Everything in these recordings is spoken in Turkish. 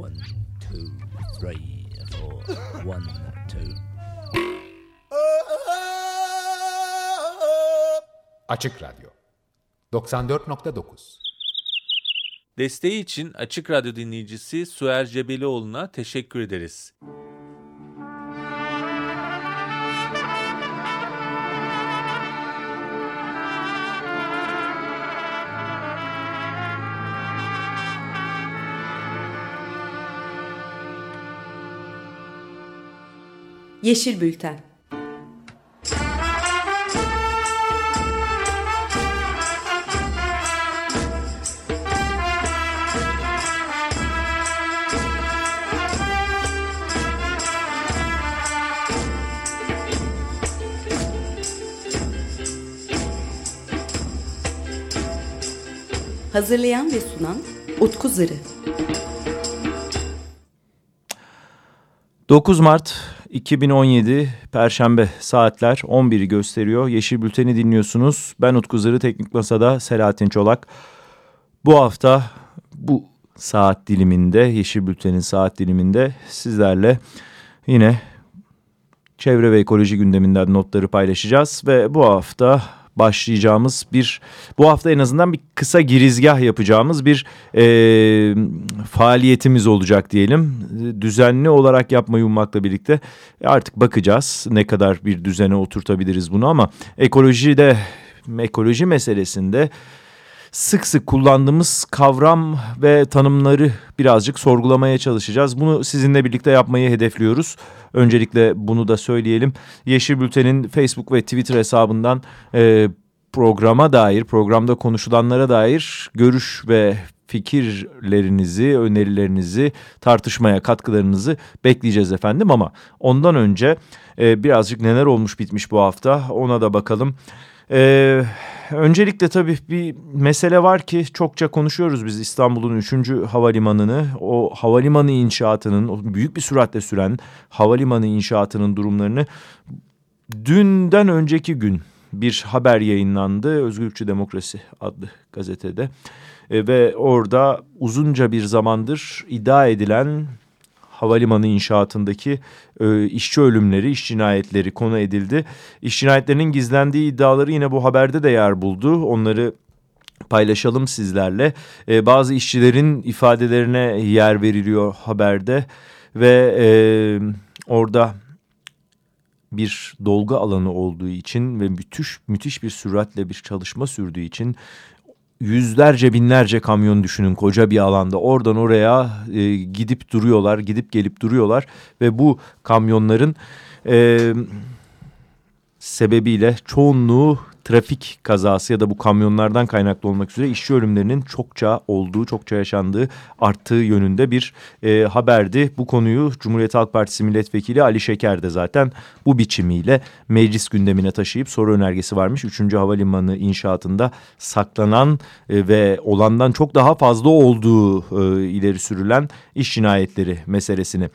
One, two, three, four. One, two. Açık Radyo 94.9 Desteği için Açık Radyo dinleyicisi Suer Cebelioğlu'na teşekkür ederiz. Yeşil Bülten. Hazırlayan ve sunan Utku Zırı. 9 Mart 2017 Perşembe saatler 11'i gösteriyor. Yeşil Bülten'i dinliyorsunuz. Ben Utku Zırı Teknik Masa'da Selahattin Çolak. Bu hafta bu saat diliminde Yeşil Bülten'in saat diliminde sizlerle yine çevre ve ekoloji gündeminden notları paylaşacağız. Ve bu hafta başlayacağımız bir bu hafta en azından bir kısa girizgah yapacağımız bir e, faaliyetimiz olacak diyelim. Düzenli olarak yapmayı ummakla birlikte artık bakacağız ne kadar bir düzene oturtabiliriz bunu ama ekolojide ekoloji meselesinde sık sık kullandığımız kavram ve tanımları birazcık sorgulamaya çalışacağız. Bunu sizinle birlikte yapmayı hedefliyoruz. Öncelikle bunu da söyleyelim. Yeşil Bülten'in Facebook ve Twitter hesabından e, programa dair, programda konuşulanlara dair görüş ve fikirlerinizi, önerilerinizi, tartışmaya katkılarınızı bekleyeceğiz efendim. Ama ondan önce e, birazcık neler olmuş bitmiş bu hafta ona da bakalım. Ee, öncelikle tabii bir mesele var ki çokça konuşuyoruz biz İstanbul'un 3. havalimanını. O havalimanı inşaatının, büyük bir süratle süren havalimanı inşaatının durumlarını dünden önceki gün bir haber yayınlandı. Özgürlükçü Demokrasi adlı gazetede. E, ve orada uzunca bir zamandır iddia edilen havalimanı inşaatındaki e, işçi ölümleri, iş cinayetleri konu edildi. İş cinayetlerinin gizlendiği iddiaları yine bu haberde de yer buldu. Onları paylaşalım sizlerle. E, bazı işçilerin ifadelerine yer veriliyor haberde ve e, orada bir dolgu alanı olduğu için ve müthiş müthiş bir süratle bir çalışma sürdüğü için yüzlerce binlerce kamyon düşünün koca bir alanda. Oradan oraya e, gidip duruyorlar gidip gelip duruyorlar ve bu kamyonların e, sebebiyle çoğunluğu trafik kazası ya da bu kamyonlardan kaynaklı olmak üzere işçi ölümlerinin çokça olduğu, çokça yaşandığı, arttığı yönünde bir e, haberdi. Bu konuyu Cumhuriyet Halk Partisi Milletvekili Ali Şeker de zaten bu biçimiyle meclis gündemine taşıyıp soru önergesi varmış. Üçüncü Havalimanı inşaatında saklanan e, ve olandan çok daha fazla olduğu e, ileri sürülen iş cinayetleri meselesini.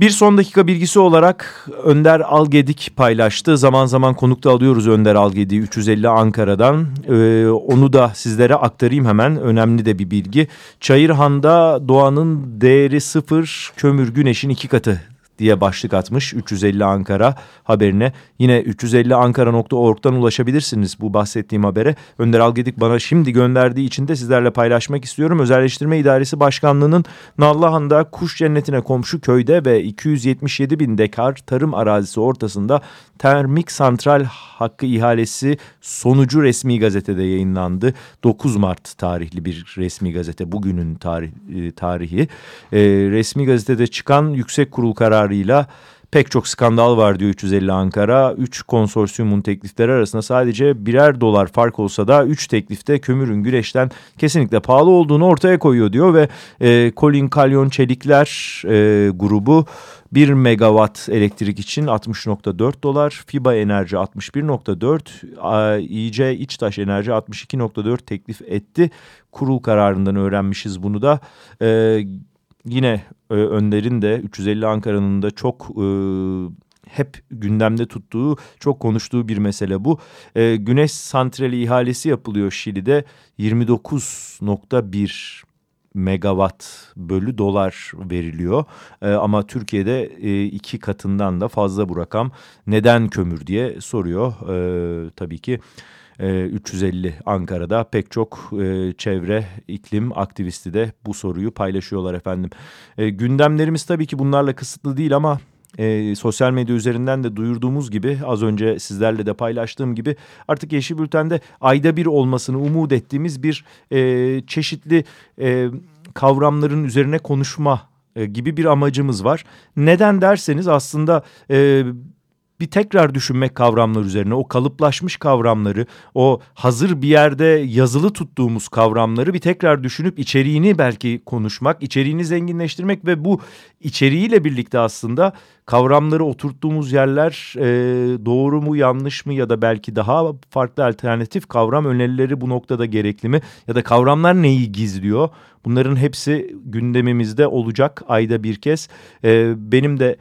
Bir son dakika bilgisi olarak Önder Algedik paylaştı. Zaman zaman konukta alıyoruz Önder Algedik'i 350 Ankara'dan. Ee, onu da sizlere aktarayım hemen. Önemli de bir bilgi. Çayırhan'da doğanın değeri sıfır, kömür güneşin iki katı diye başlık atmış 350 Ankara haberine. Yine 350ankara.org'dan ulaşabilirsiniz bu bahsettiğim habere. Önder Algedik bana şimdi gönderdiği için de sizlerle paylaşmak istiyorum. Özelleştirme İdaresi Başkanlığı'nın Nallıhan'da kuş cennetine komşu köyde ve 277 bin dekar tarım arazisi ortasında termik santral hakkı ihalesi sonucu resmi gazetede yayınlandı. 9 Mart tarihli bir resmi gazete bugünün tarih, e, tarihi. E, resmi gazetede çıkan yüksek kurul kararıyla pek çok skandal var diyor 350 Ankara. 3 konsorsiyumun teklifleri arasında sadece birer dolar fark olsa da 3 teklifte kömürün güneşten kesinlikle pahalı olduğunu ortaya koyuyor diyor ve e, Colin Kalyon Çelikler e, grubu 1 megawatt elektrik için 60.4 dolar, FIBA Enerji 61.4, İC İçtaş Enerji 62.4 teklif etti. Kurul kararından öğrenmişiz bunu da. Ee, yine e, Önder'in de 350 Ankara'nın da çok e, hep gündemde tuttuğu, çok konuştuğu bir mesele bu. E, güneş santrali ihalesi yapılıyor Şili'de 29.1 megawatt bölü dolar veriliyor. E, ama Türkiye'de e, iki katından da fazla bu rakam. Neden kömür diye soruyor e, tabii ki. 350 e, Ankara'da pek çok e, çevre iklim aktivisti de bu soruyu paylaşıyorlar efendim. E, gündemlerimiz tabii ki bunlarla kısıtlı değil ama e, sosyal medya üzerinden de duyurduğumuz gibi az önce sizlerle de paylaştığım gibi artık Yeşil Bülten'de ayda bir olmasını umut ettiğimiz bir e, çeşitli e, kavramların üzerine konuşma e, gibi bir amacımız var. Neden derseniz aslında e, bir tekrar düşünmek kavramlar üzerine o kalıplaşmış kavramları o hazır bir yerde yazılı tuttuğumuz kavramları bir tekrar düşünüp içeriğini belki konuşmak içeriğini zenginleştirmek ve bu içeriğiyle birlikte aslında kavramları oturttuğumuz yerler e, doğru mu yanlış mı ya da belki daha farklı alternatif kavram önerileri bu noktada gerekli mi ya da kavramlar neyi gizliyor? Bunların hepsi gündemimizde olacak ayda bir kez. E, benim de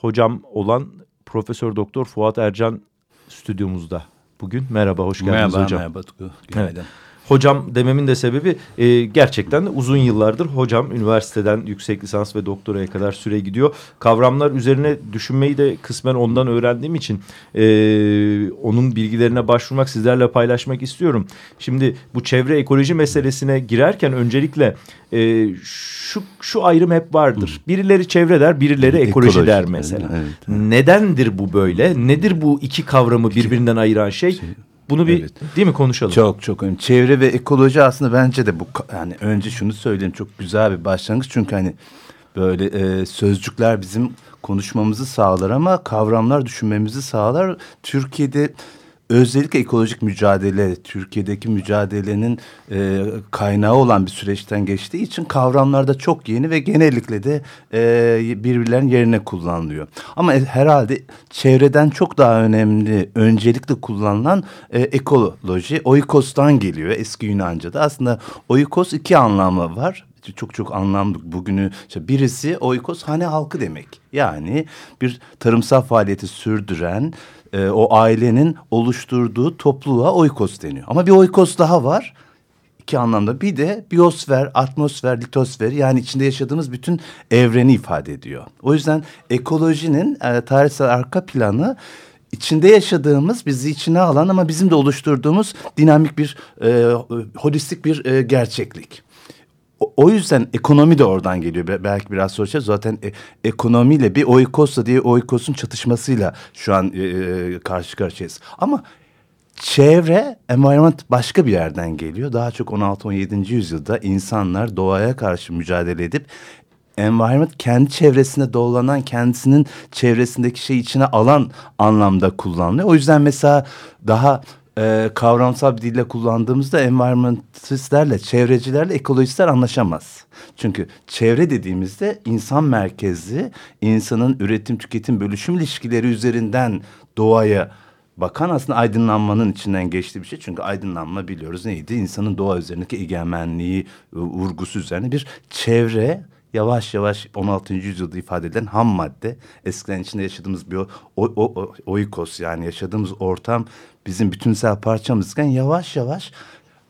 hocam olan Profesör Doktor Fuat Ercan stüdyomuzda bugün. Merhaba, hoş geldiniz merhaba, hocam. Merhaba, Tutku. Günaydın. Evet. Hocam dememin de sebebi e, gerçekten uzun yıllardır hocam üniversiteden yüksek lisans ve doktoraya kadar süre gidiyor. Kavramlar üzerine düşünmeyi de kısmen ondan öğrendiğim için e, onun bilgilerine başvurmak sizlerle paylaşmak istiyorum. Şimdi bu çevre ekoloji meselesine girerken öncelikle e, şu, şu ayrım hep vardır. Birileri çevre der birileri ekoloji, ekoloji der mesela. Evet, evet. Nedendir bu böyle? Nedir bu iki kavramı birbirinden ayıran şey? şey bunu bir evet. değil mi konuşalım? Çok çok önemli. Çevre ve ekoloji aslında bence de bu yani önce şunu söyleyeyim çok güzel bir başlangıç çünkü hani böyle e, sözcükler bizim konuşmamızı sağlar ama kavramlar düşünmemizi sağlar. Türkiye'de özellikle ekolojik mücadele Türkiye'deki mücadelenin e, kaynağı olan bir süreçten geçtiği için kavramlar da çok yeni ve genellikle de e, birbirlerinin yerine kullanılıyor. Ama e, herhalde çevreden çok daha önemli öncelikle kullanılan e, ekoloji oikos'tan geliyor eski Yunanca'da. Aslında oikos iki anlamı var çok çok anlamlı bugünü. İşte birisi oikos hane halkı demek. Yani bir tarımsal faaliyeti sürdüren e, o ailenin oluşturduğu topluluğa oikos deniyor. Ama bir oikos daha var iki anlamda. Bir de biosfer, atmosfer, litosfer yani içinde yaşadığımız bütün evreni ifade ediyor. O yüzden ekolojinin e, tarihsel arka planı içinde yaşadığımız, bizi içine alan ama bizim de oluşturduğumuz dinamik bir, e, holistik bir e, gerçeklik. O, yüzden ekonomi de oradan geliyor. Belki biraz soracağız. Zaten e, ekonomiyle bir oikosla diye oikosun çatışmasıyla şu an e, e, karşı karşıyayız. Ama çevre, environment başka bir yerden geliyor. Daha çok 16-17. yüzyılda insanlar doğaya karşı mücadele edip environment kendi çevresinde dolanan kendisinin çevresindeki şey içine alan anlamda kullanılıyor. O yüzden mesela daha e, kavramsal bir dille kullandığımızda environmentalistlerle, çevrecilerle ekolojistler anlaşamaz. Çünkü çevre dediğimizde insan merkezli, insanın üretim, tüketim, bölüşüm ilişkileri üzerinden doğaya bakan aslında aydınlanmanın içinden geçtiği bir şey. Çünkü aydınlanma biliyoruz neydi? İnsanın doğa üzerindeki egemenliği, vurgusu üzerine bir çevre yavaş yavaş 16. yüzyılda ifade edilen ham madde. Eskiden içinde yaşadığımız bir o, o, o, oikos yani yaşadığımız ortam bizim bütünsel parçamızken yavaş yavaş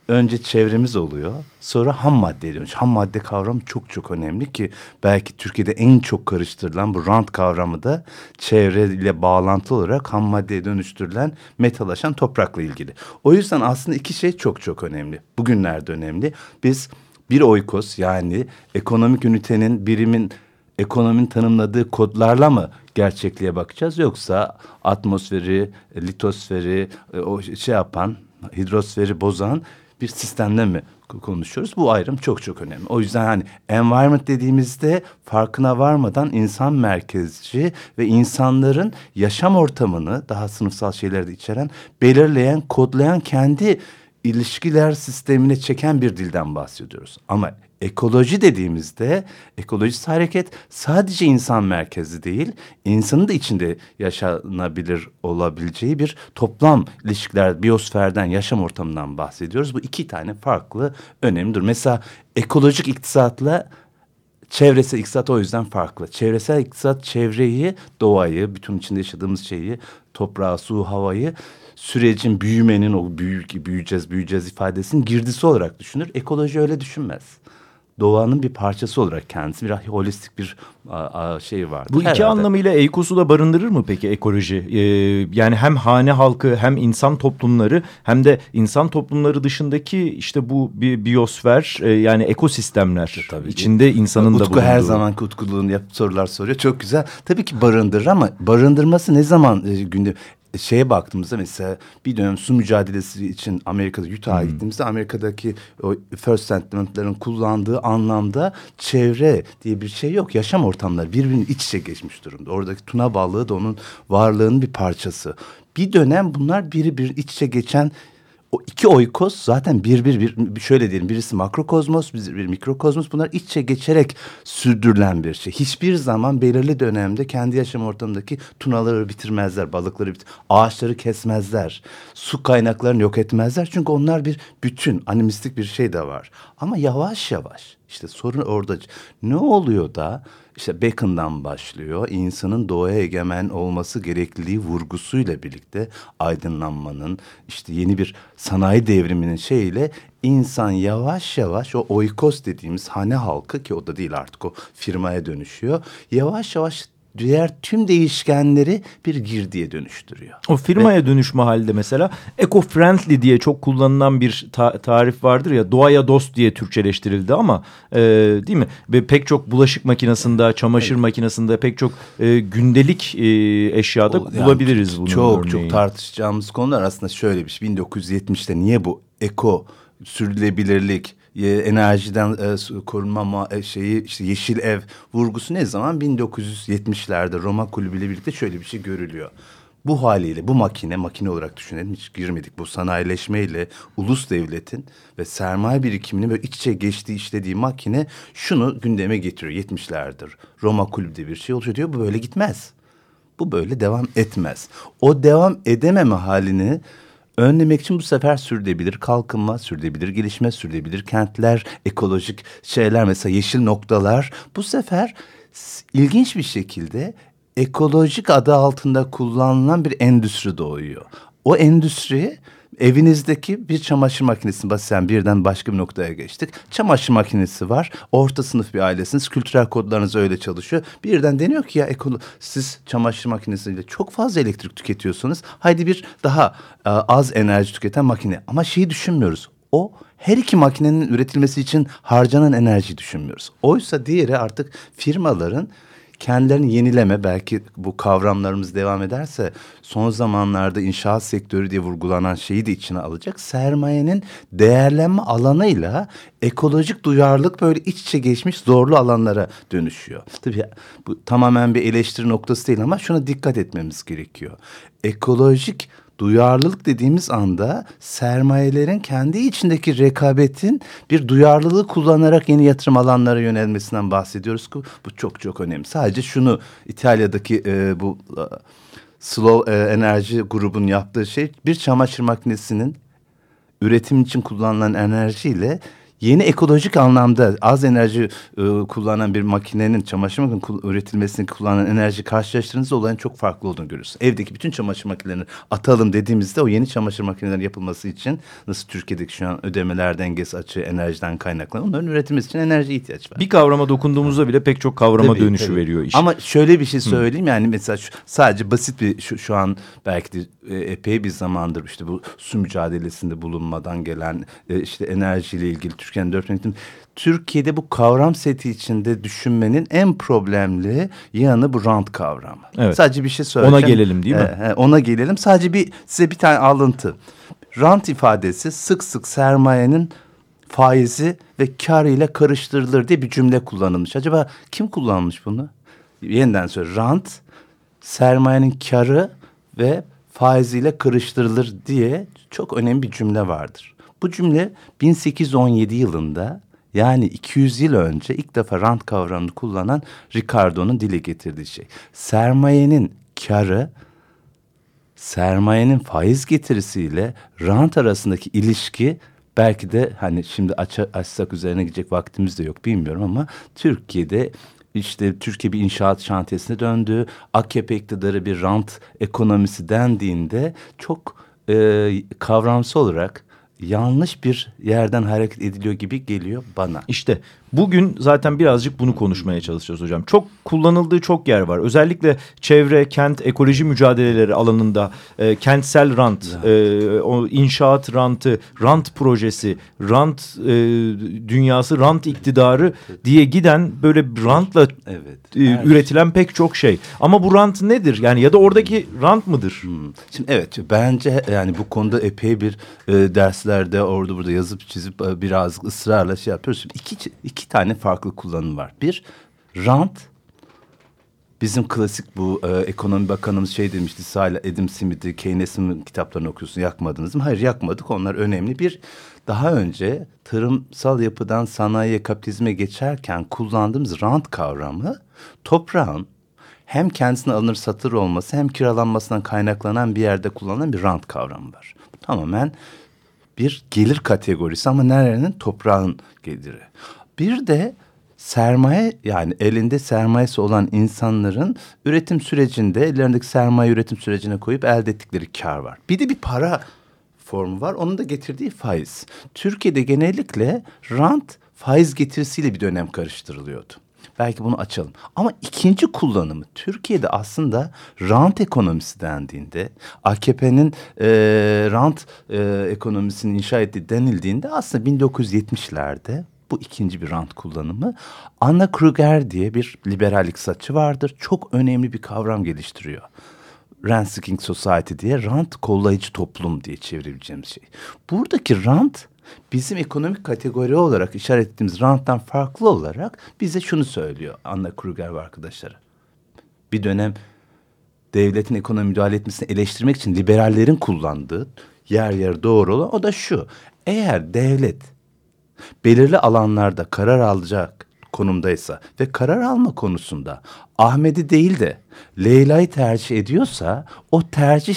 önce çevremiz oluyor. Sonra ham madde dönüş. Ham madde kavramı çok çok önemli ki belki Türkiye'de en çok karıştırılan bu rant kavramı da çevreyle bağlantılı olarak ham maddeye dönüştürülen metalaşan toprakla ilgili. O yüzden aslında iki şey çok çok önemli. Bugünlerde önemli. Biz bir oikos yani ekonomik ünitenin birimin ekonominin tanımladığı kodlarla mı gerçekliğe bakacağız yoksa atmosferi, litosferi e, o şey yapan hidrosferi bozan bir sistemle mi konuşuyoruz? Bu ayrım çok çok önemli. O yüzden hani environment dediğimizde farkına varmadan insan merkezci ve insanların yaşam ortamını daha sınıfsal şeyleri de içeren belirleyen, kodlayan kendi ilişkiler sistemine çeken bir dilden bahsediyoruz. Ama ekoloji dediğimizde ekolojist hareket sadece insan merkezli değil, insanın da içinde yaşanabilir olabileceği bir toplam ilişkiler, biosferden, yaşam ortamından bahsediyoruz. Bu iki tane farklı önemlidir. Mesela ekolojik iktisatla çevresel iktisat o yüzden farklı. Çevresel iktisat çevreyi, doğayı, bütün içinde yaşadığımız şeyi, toprağı, su, havayı sürecin büyümenin o büyük büyüyeceğiz büyüyeceğiz ifadesinin girdisi olarak düşünür. Ekoloji öyle düşünmez. doğanın bir parçası olarak kendisi bir holistik bir a, a, şey var. Bu iki anlamıyla EYKOS'u da barındırır mı peki ekoloji? Ee, yani hem hane halkı hem insan toplumları hem de insan toplumları dışındaki işte bu bir biyosfer e, yani ekosistemler. Tabii içinde insanın Utku da bulunduğu. her zaman utkuluğunu yapıp sorular soruyor. Çok güzel. Tabii ki barındırır ama barındırması ne zaman e, günde şeye baktığımızda mesela bir dönem su mücadelesi için Amerika'da Utah'a hmm. gittiğimizde Amerika'daki o First Amendment'ların kullandığı anlamda çevre diye bir şey yok. Yaşam ortamları birbirinin iç içe geçmiş durumda. Oradaki tuna balığı da onun varlığının bir parçası. Bir dönem bunlar biri bir iç içe geçen o iki oikos zaten bir, bir bir şöyle diyelim birisi makrokozmos bir, mikrokozmos bunlar iç içe geçerek sürdürülen bir şey. Hiçbir zaman belirli dönemde kendi yaşam ortamındaki tunaları bitirmezler, balıkları bitir, ağaçları kesmezler, su kaynaklarını yok etmezler. Çünkü onlar bir bütün animistik bir şey de var. Ama yavaş yavaş işte sorun orada ne oluyor da işte Bacon'dan başlıyor. İnsanın doğaya egemen olması gerekliliği vurgusuyla birlikte aydınlanmanın işte yeni bir sanayi devriminin şeyiyle insan yavaş yavaş o oikos dediğimiz hane halkı ki o da değil artık o firmaya dönüşüyor. Yavaş yavaş diğer tüm değişkenleri bir girdiye dönüştürüyor. O firmaya Ve, dönüşme halde mesela eco-friendly diye çok kullanılan bir ta tarif vardır ya doğaya dost diye Türkçeleştirildi ama e, değil mi? Ve pek çok bulaşık makinesinde, çamaşır evet. makinesinde pek çok e, gündelik e, eşyada o, bulabiliriz yani, bunu. Çok örneğin. çok tartışacağımız konular aslında şöyle bir şey. 1970'te niye bu eko sürdürülebilirlik enerjiden e, korunma e, şeyi işte yeşil ev vurgusu ne zaman 1970'lerde Roma Kulübü ile birlikte şöyle bir şey görülüyor. Bu haliyle bu makine makine olarak düşünelim hiç girmedik bu sanayileşmeyle ulus devletin ve sermaye birikimini böyle iç içe geçtiği işlediği makine şunu gündeme getiriyor 70'lerdir. Roma Kulübü'de bir şey oluşuyor diyor bu böyle gitmez. Bu böyle devam etmez. O devam edememe halini önlemek için bu sefer sürdürülebilir kalkınma, sürdürülebilir gelişme, sürdürülebilir kentler, ekolojik şeyler mesela yeşil noktalar bu sefer ilginç bir şekilde ekolojik adı altında kullanılan bir endüstri doğuyor. O endüstri Evinizdeki bir çamaşır makinesi basen birden başka bir noktaya geçtik. Çamaşır makinesi var. Orta sınıf bir ailesiniz. Kültürel kodlarınız öyle çalışıyor. Birden deniyor ki ya ekolo siz çamaşır makinesiyle çok fazla elektrik tüketiyorsunuz. Haydi bir daha e, az enerji tüketen makine. Ama şeyi düşünmüyoruz. O her iki makinenin üretilmesi için harcanan enerjiyi düşünmüyoruz. Oysa diğeri artık firmaların kendilerini yenileme belki bu kavramlarımız devam ederse son zamanlarda inşaat sektörü diye vurgulanan şeyi de içine alacak. Sermayenin değerlenme alanıyla ekolojik duyarlılık böyle iç içe geçmiş zorlu alanlara dönüşüyor. Tabii bu tamamen bir eleştiri noktası değil ama şuna dikkat etmemiz gerekiyor. Ekolojik duyarlılık dediğimiz anda sermayelerin kendi içindeki rekabetin bir duyarlılığı kullanarak yeni yatırım alanlara yönelmesinden bahsediyoruz bu çok çok önemli. Sadece şunu İtalya'daki e, bu e, Slow e, Enerji grubun yaptığı şey bir çamaşır makinesinin üretim için kullanılan enerjiyle yeni ekolojik anlamda az enerji e, kullanan bir makinenin çamaşır makinesinin üretilmesini kullanan enerji karşılaştırdığınızda olayın çok farklı olduğunu görürsünüz. Evdeki bütün çamaşır makinelerini atalım dediğimizde o yeni çamaşır makinelerinin yapılması için nasıl Türkiye'deki şu an ödemeler dengesi açığı enerjiden kaynaklanan onların üretilmesi için enerji ihtiyaç var. Bir kavrama dokunduğumuzda bile pek çok kavrama tabii, dönüşü tabii. veriyor iş. Ama şöyle bir şey söyleyeyim Hı. yani mesela şu, sadece basit bir şu, şu an belki de e, epey bir zamandır işte bu su mücadelesinde bulunmadan gelen e, işte enerjiyle ilgili Türkiye'nin dört yönetim. Türkiye'de bu kavram seti içinde düşünmenin en problemli yanı bu rant kavramı. Evet. Sadece bir şey söyleyeceğim. Ona gelelim değil mi? Ee, ona gelelim. Sadece bir size bir tane alıntı. Rant ifadesi sık sık sermayenin faizi ve kar ile karıştırılır diye bir cümle kullanılmış. Acaba kim kullanmış bunu? Yeniden söyle. Rant sermayenin karı ve faiziyle karıştırılır diye çok önemli bir cümle vardır. Bu cümle 1817 yılında yani 200 yıl önce ilk defa rant kavramını kullanan Ricardo'nun dile getirdiği şey. Sermayenin karı sermayenin faiz getirisiyle rant arasındaki ilişki belki de hani şimdi aç, açsak üzerine gidecek vaktimiz de yok bilmiyorum ama Türkiye'de işte Türkiye bir inşaat şantiyesine döndü. AKP iktidarı bir rant ekonomisi dendiğinde çok e, kavramsal olarak yanlış bir yerden hareket ediliyor gibi geliyor bana. İşte Bugün zaten birazcık bunu konuşmaya çalışacağız hocam. Çok kullanıldığı çok yer var. Özellikle çevre, kent, ekoloji mücadeleleri alanında e, kentsel rant, e, o inşaat rantı, rant projesi, rant e, dünyası, rant iktidarı diye giden böyle rantla Evet. e, üretilen pek çok şey. Ama bu rant nedir? Yani ya da oradaki rant mıdır? Hmm. Şimdi evet bence yani bu konuda epey bir e, derslerde orada burada yazıp çizip e, biraz ısrarla şey yapıyoruz. Şimdi iki, iki tane farklı kullanım var. Bir rant bizim klasik bu e, ekonomi bakanımız şey demişti Sahil Adam Smith'i Keynes'in kitaplarını okuyorsun yakmadınız mı? Hayır yakmadık onlar önemli. Bir daha önce tarımsal yapıdan sanayiye kapitalizme geçerken kullandığımız rant kavramı toprağın hem kendisine alınır satır olması hem kiralanmasından kaynaklanan bir yerde kullanılan bir rant kavramı var. Tamamen bir gelir kategorisi ama nerenin? Toprağın geliri. Bir de sermaye yani elinde sermayesi olan insanların üretim sürecinde ellerindeki sermaye üretim sürecine koyup elde ettikleri kar var. Bir de bir para formu var. Onun da getirdiği faiz. Türkiye'de genellikle rant faiz getirisiyle bir dönem karıştırılıyordu. Belki bunu açalım. Ama ikinci kullanımı Türkiye'de aslında rant ekonomisi dendiğinde AKP'nin e, rant e, ekonomisini inşa ettiği denildiğinde aslında 1970'lerde bu ikinci bir rant kullanımı. Anna Kruger diye bir liberal iktisatçı vardır. Çok önemli bir kavram geliştiriyor. Rent Seeking Society diye rant kollayıcı toplum diye çevirebileceğimiz şey. Buradaki rant bizim ekonomik kategori olarak işaret ettiğimiz ranttan farklı olarak bize şunu söylüyor Anna Kruger ve arkadaşları. Bir dönem devletin ekonomi müdahale etmesini eleştirmek için liberallerin kullandığı yer yer doğru olan o da şu. Eğer devlet belirli alanlarda karar alacak konumdaysa ve karar alma konusunda Ahmet'i değil de Leyla'yı tercih ediyorsa o tercih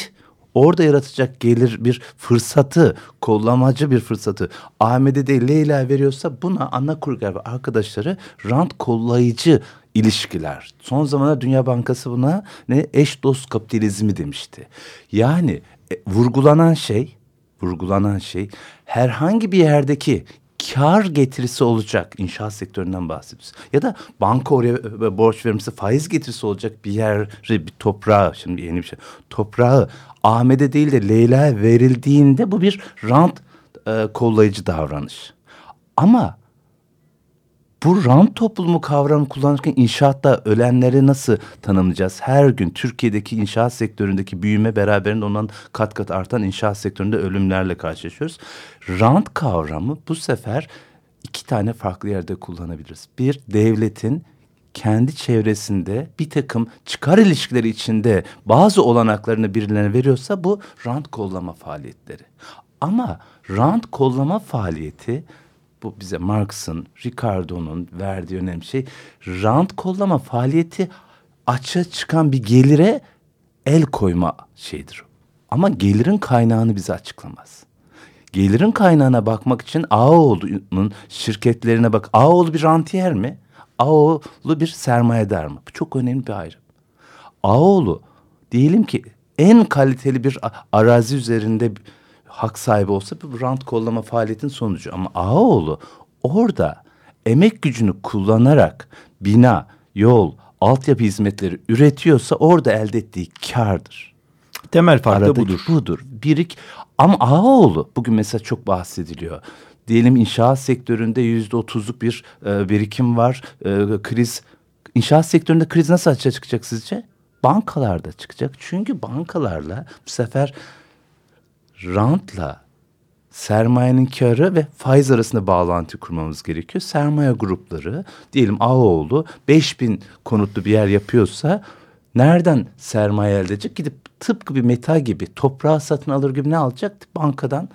orada yaratacak gelir bir fırsatı, kollamacı bir fırsatı Ahmet'e değil Leyla veriyorsa buna Anna Kurger ve arkadaşları rant kollayıcı ilişkiler. Son zamanlarda Dünya Bankası buna ne eş dost kapitalizmi demişti. Yani e, vurgulanan şey, vurgulanan şey herhangi bir yerdeki kar getirisi olacak inşaat sektöründen bahsediyoruz. Ya da banka oraya e, borç vermesi faiz getirisi olacak bir yeri bir toprağı şimdi yeni bir şey. Toprağı Ahmet'e değil de Leyla'ya verildiğinde bu bir rant e, kollayıcı davranış. Ama bu rant toplumu kavramı kullanırken inşaatta ölenleri nasıl tanımlayacağız? Her gün Türkiye'deki inşaat sektöründeki büyüme beraberinde ondan kat kat artan inşaat sektöründe ölümlerle karşılaşıyoruz. Rant kavramı bu sefer iki tane farklı yerde kullanabiliriz. Bir, devletin kendi çevresinde bir takım çıkar ilişkileri içinde bazı olanaklarını birilerine veriyorsa bu rant kollama faaliyetleri. Ama rant kollama faaliyeti bu bize Marx'ın, Ricardo'nun verdiği önemli şey rant kollama faaliyeti açığa çıkan bir gelire el koyma şeyidir. Ama gelirin kaynağını bize açıklamaz. Gelirin kaynağına bakmak için Ağoğlu'nun şirketlerine bak. Ağoğlu bir rantiyer mi? Ağoğlu bir sermayedar mı? Bu çok önemli bir ayrım. Ağoğlu diyelim ki en kaliteli bir arazi üzerinde hak sahibi olsa bu rant kollama faaliyetin sonucu. Ama Ağaoğlu orada emek gücünü kullanarak bina, yol, altyapı hizmetleri üretiyorsa orada elde ettiği kardır. Temel fark da budur. budur. Birik ama Ağaoğlu bugün mesela çok bahsediliyor. Diyelim inşaat sektöründe yüzde otuzluk bir e, birikim var. E, kriz inşaat sektöründe kriz nasıl açığa çıkacak sizce? Bankalarda çıkacak. Çünkü bankalarla bu sefer rantla sermayenin karı ve faiz arasında bağlantı kurmamız gerekiyor. Sermaye grupları diyelim Ağoğlu 5000 konutlu bir yer yapıyorsa nereden sermaye elde edecek? Gidip tıpkı bir meta gibi toprağı satın alır gibi ne alacak? Bankadan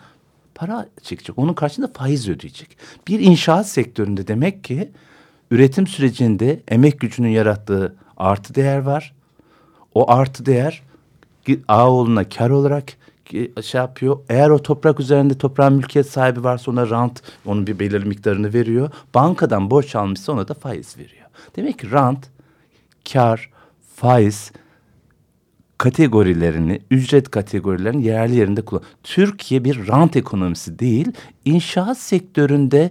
para çekecek. Onun karşılığında faiz ödeyecek. Bir inşaat sektöründe demek ki üretim sürecinde emek gücünün yarattığı artı değer var. O artı değer Ağoğlu'na kar olarak şey yapıyor. Eğer o toprak üzerinde toprağın mülkiyet sahibi varsa ona rant, onun bir belirli miktarını veriyor. Bankadan borç almışsa ona da faiz veriyor. Demek ki rant, kar, faiz kategorilerini, ücret kategorilerini yerli yerinde kullan. Türkiye bir rant ekonomisi değil, inşaat sektöründe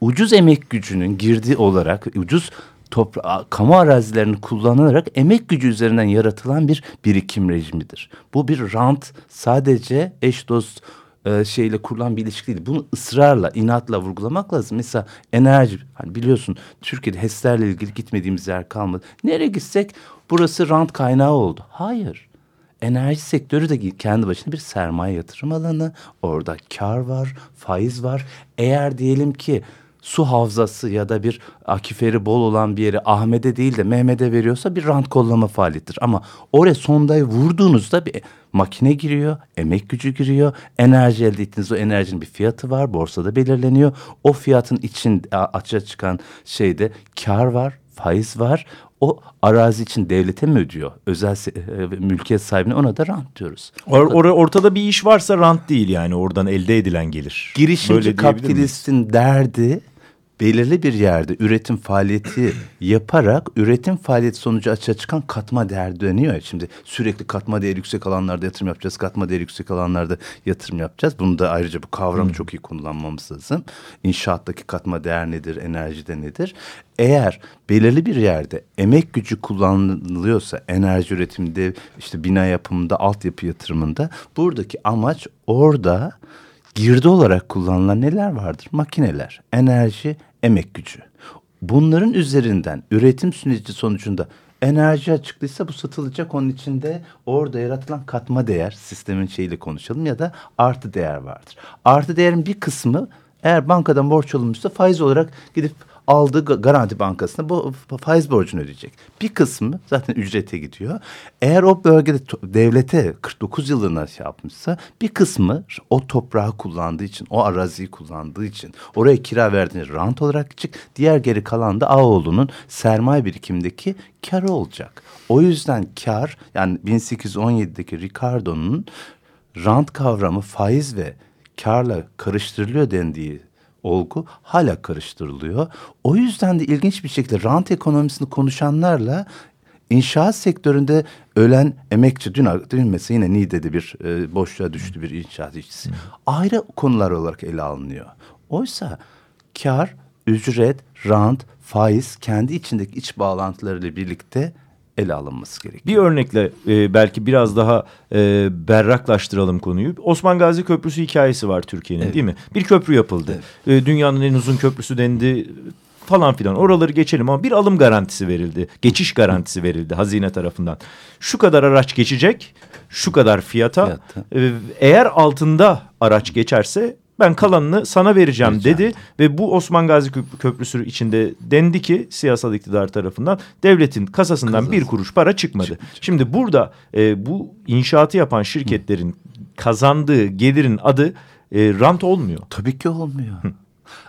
ucuz emek gücünün girdiği olarak ucuz topra kamu arazilerini kullanarak emek gücü üzerinden yaratılan bir birikim rejimidir. Bu bir rant sadece eş dost e, şeyle kurulan bir ilişki değil. Bunu ısrarla, inatla vurgulamak lazım. Mesela enerji, hani biliyorsun Türkiye'de HES'lerle ilgili gitmediğimiz yer kalmadı. Nereye gitsek burası rant kaynağı oldu. Hayır. Enerji sektörü de kendi başına bir sermaye yatırım alanı. Orada kar var, faiz var. Eğer diyelim ki su havzası ya da bir akiferi bol olan bir yeri Ahmet'e değil de Mehmet'e veriyorsa bir rant kollama faaliyettir. Ama oraya sondayı vurduğunuzda bir makine giriyor, emek gücü giriyor. Enerji elde ettiğiniz o enerjinin bir fiyatı var, borsada belirleniyor. O fiyatın için açığa çıkan şeyde kar var, faiz var. O arazi için devlete mi ödüyor? Özel e, mülkiyet sahibine ona da rant diyoruz. Or, or, ortada bir iş varsa rant değil yani oradan elde edilen gelir. Girişimci kapitalistin derdi belirli bir yerde üretim faaliyeti yaparak üretim faaliyeti sonucu açığa çıkan katma değer dönüyor. Şimdi sürekli katma değer yüksek alanlarda yatırım yapacağız. Katma değer yüksek alanlarda yatırım yapacağız. Bunu da ayrıca bu kavramı hmm. çok iyi kullanmamız lazım. İnşaattaki katma değer nedir? Enerjide nedir? Eğer belirli bir yerde emek gücü kullanılıyorsa enerji üretiminde işte bina yapımında altyapı yatırımında buradaki amaç orada girdi olarak kullanılan neler vardır? Makineler, enerji, emek gücü. Bunların üzerinden üretim süreci sonucunda enerji açıklıysa bu satılacak. Onun içinde orada yaratılan katma değer sistemin şeyiyle konuşalım ya da artı değer vardır. Artı değerin bir kısmı eğer bankadan borç alınmışsa faiz olarak gidip aldığı garanti bankasına bu faiz borcunu ödeyecek. Bir kısmı zaten ücrete gidiyor. Eğer o bölgede devlete 49 yılına şey yapmışsa bir kısmı o toprağı kullandığı için, o araziyi kullandığı için oraya kira verdiğiniz rant olarak çık. Diğer geri kalan da Ağoğlu'nun sermaye birikimindeki karı olacak. O yüzden kar yani 1817'deki Ricardo'nun rant kavramı faiz ve karla karıştırılıyor dendiği olgu hala karıştırılıyor. O yüzden de ilginç bir şekilde rant ekonomisini konuşanlarla inşaat sektöründe ölen emekçi dün, dün mesela yine Niğde'de bir e, boşluğa düştü bir inşaat işçisi. Ayrı konular olarak ele alınıyor. Oysa kar, ücret, rant, faiz kendi içindeki iç bağlantılarıyla birlikte ele alınması gerekiyor. Bir örnekle e, belki biraz daha e, berraklaştıralım konuyu. Osman Gazi Köprüsü hikayesi var Türkiye'nin evet. değil mi? Bir köprü yapıldı. Evet. E, dünyanın en uzun köprüsü dendi falan filan oraları geçelim ama bir alım garantisi verildi. Geçiş garantisi verildi hazine tarafından. Şu kadar araç geçecek, şu kadar fiyata. Fiyatta. E, eğer altında araç geçerse ben kalanını sana vereceğim, vereceğim dedi ve bu Osman Gazi Köprüsü içinde dendi ki siyasal iktidar tarafından devletin kasasından Kazası. bir kuruş para çıkmadı. Çık, çık. Şimdi burada e, bu inşaatı yapan şirketlerin Hı. kazandığı gelirin adı e, rant olmuyor. Tabii ki olmuyor. Hı.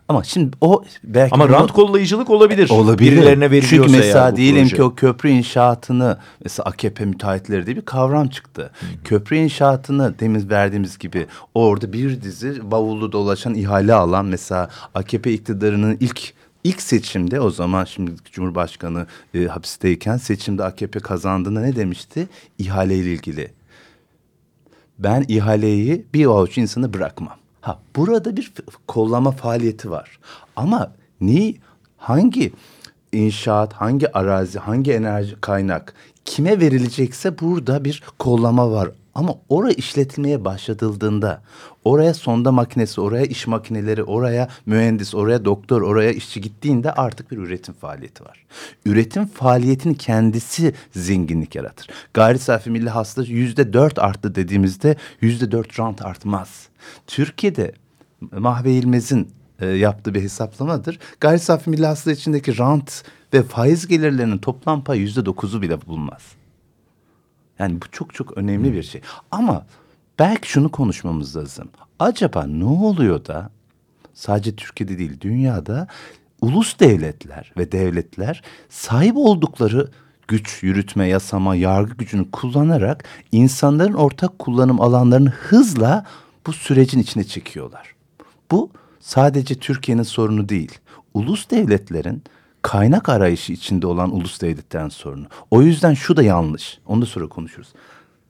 Ama şimdi o belki Ama rant kollayıcılık olabilir. Olabilir. Birilerine veriliyorsa Çünkü mesela diyelim proje. ki o köprü inşaatını mesela AKP müteahhitleri diye bir kavram çıktı. Hı. Köprü inşaatını demin verdiğimiz gibi orada bir dizi bavullu dolaşan ihale alan mesela AKP iktidarının ilk ilk seçimde o zaman şimdi Cumhurbaşkanı e, hapisteyken seçimde AKP kazandığında ne demişti? İhale ile ilgili. Ben ihaleyi bir avuç insanı bırakmam. Ha burada bir kollama faaliyeti var. Ama ne hangi inşaat, hangi arazi, hangi enerji kaynak kime verilecekse burada bir kollama var. Ama oraya işletilmeye başlatıldığında oraya sonda makinesi, oraya iş makineleri, oraya mühendis, oraya doktor, oraya işçi gittiğinde artık bir üretim faaliyeti var. Üretim faaliyetinin kendisi zenginlik yaratır. Gayri safi milli hasıla yüzde dört arttı dediğimizde yüzde dört rant artmaz. Türkiye'de Mahve İlmez'in e, yaptığı bir hesaplamadır. Gayri safi milli hasıla içindeki rant ve faiz gelirlerinin toplam payı yüzde dokuzu bile bulunmaz. Yani bu çok çok önemli bir şey. Ama belki şunu konuşmamız lazım. Acaba ne oluyor da sadece Türkiye'de değil dünyada ulus devletler ve devletler sahip oldukları güç, yürütme, yasama, yargı gücünü kullanarak insanların ortak kullanım alanlarını hızla bu sürecin içine çekiyorlar. Bu sadece Türkiye'nin sorunu değil. Ulus devletlerin kaynak arayışı içinde olan ulus devletlerin sorunu. O yüzden şu da yanlış. Onu da sonra konuşuruz.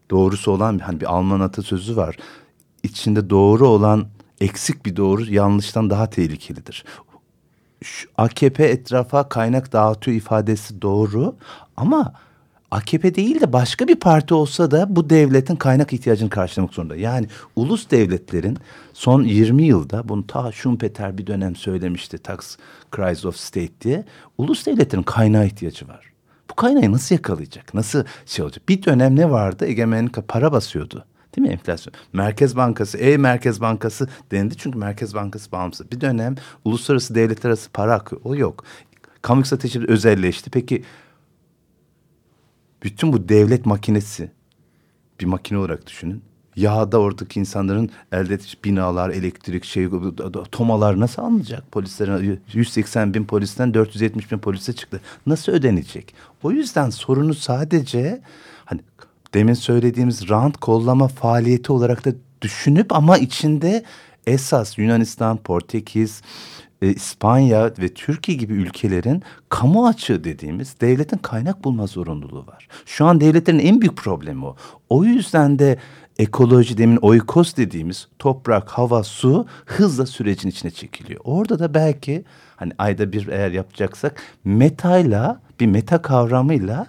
Doğrusu olan hani bir Alman atasözü var. İçinde doğru olan eksik bir doğru yanlıştan daha tehlikelidir. şu AKP etrafa kaynak dağıtıyor ifadesi doğru ama AKP değil de başka bir parti olsa da bu devletin kaynak ihtiyacını karşılamak zorunda. Yani ulus devletlerin son 20 yılda bunu ta Schumpeter bir dönem söylemişti Tax Crisis of State diye. Ulus devletlerin kaynağa ihtiyacı var. Bu kaynağı nasıl yakalayacak? Nasıl şey olacak? Bir dönem ne vardı? Egemenlik para basıyordu. Değil mi enflasyon? Merkez Bankası, ey Merkez Bankası dendi çünkü Merkez Bankası bağımsız. Bir dönem uluslararası devletler arası para akıyor. O yok. Kamu stratejisi özelleşti. Peki bütün bu devlet makinesi bir makine olarak düşünün. Yağda oradaki insanların elde ettiği binalar, elektrik, şey, tomalar nasıl alınacak? Polislerin 180 bin polisten 470 bin polise çıktı. Nasıl ödenecek? O yüzden sorunu sadece hani demin söylediğimiz rant kollama faaliyeti olarak da düşünüp ama içinde esas Yunanistan, Portekiz, e, İspanya ve Türkiye gibi ülkelerin kamu açığı dediğimiz devletin kaynak bulma zorunluluğu var. Şu an devletlerin en büyük problemi o. O yüzden de ekoloji demin oikos dediğimiz toprak, hava, su hızla sürecin içine çekiliyor. Orada da belki hani ayda bir eğer yapacaksak metayla bir meta kavramıyla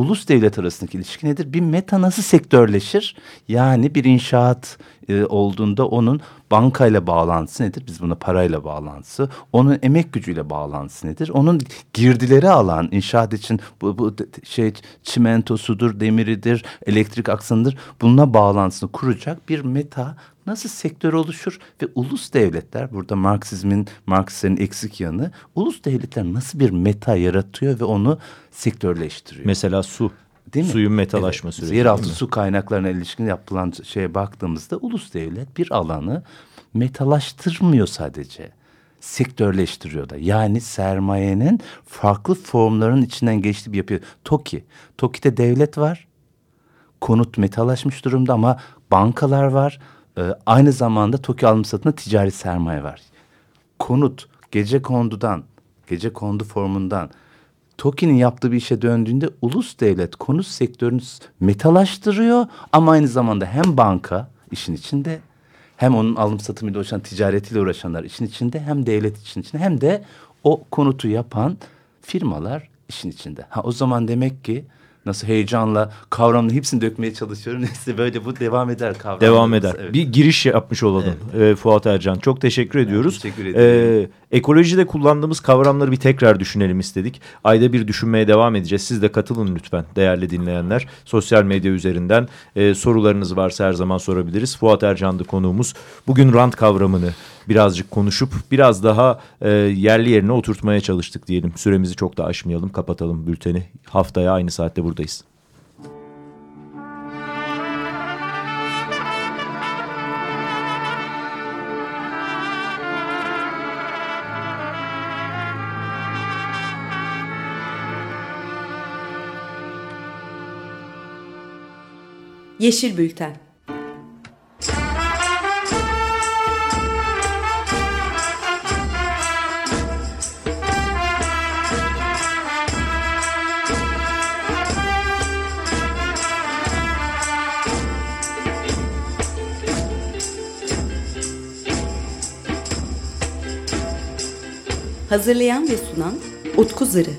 ulus devlet arasındaki ilişki nedir? Bir meta nasıl sektörleşir? Yani bir inşaat e, olduğunda onun bankayla bağlantısı nedir? Biz buna parayla bağlantısı. Onun emek gücüyle bağlantısı nedir? Onun girdileri alan inşaat için bu, bu şey çimentosudur, demiridir, elektrik aksanıdır. Bununla bağlantısını kuracak bir meta nasıl sektör oluşur ve ulus devletler burada Marksizmin, Marksistlerin eksik yanı ulus devletler nasıl bir meta yaratıyor ve onu sektörleştiriyor. Mesela su. Değil mi? Suyun metalaşma evet, süreci. Yeraltı su kaynaklarına ilişkin yapılan şeye baktığımızda ulus devlet bir alanı metalaştırmıyor sadece. Sektörleştiriyor da. Yani sermayenin farklı formların içinden geçtiği bir yapıyor. TOKİ. TOKİ'de devlet var. Konut metalaşmış durumda ama bankalar var. Ee, aynı zamanda TOKİ alım satında ticari sermaye var. Konut gece kondudan, gece kondu formundan TOKİ'nin yaptığı bir işe döndüğünde ulus devlet konut sektörünü metalaştırıyor ama aynı zamanda hem banka işin içinde hem onun alım satımıyla uğraşan ticaretiyle uğraşanlar işin içinde hem devlet işin içinde hem de o konutu yapan firmalar işin içinde. Ha o zaman demek ki nasıl heyecanla kavramını hepsini dökmeye çalışıyorum. Neyse böyle bu devam eder kavram. Devam eder. Evet. Bir giriş yapmış olalım evet. e, Fuat Ercan. Çok teşekkür ediyoruz. Teşekkür ederim. E, ekolojide kullandığımız kavramları bir tekrar düşünelim istedik. Ayda bir düşünmeye devam edeceğiz. Siz de katılın lütfen değerli dinleyenler. Sosyal medya üzerinden e, sorularınız varsa her zaman sorabiliriz. Fuat Ercan'dı konuğumuz. Bugün rant kavramını birazcık konuşup biraz daha e, yerli yerine oturtmaya çalıştık diyelim. Süremizi çok da aşmayalım, kapatalım bülteni. Haftaya aynı saatte buradayız. Yeşil Bülten Hazırlayan ve sunan Utku Zırı.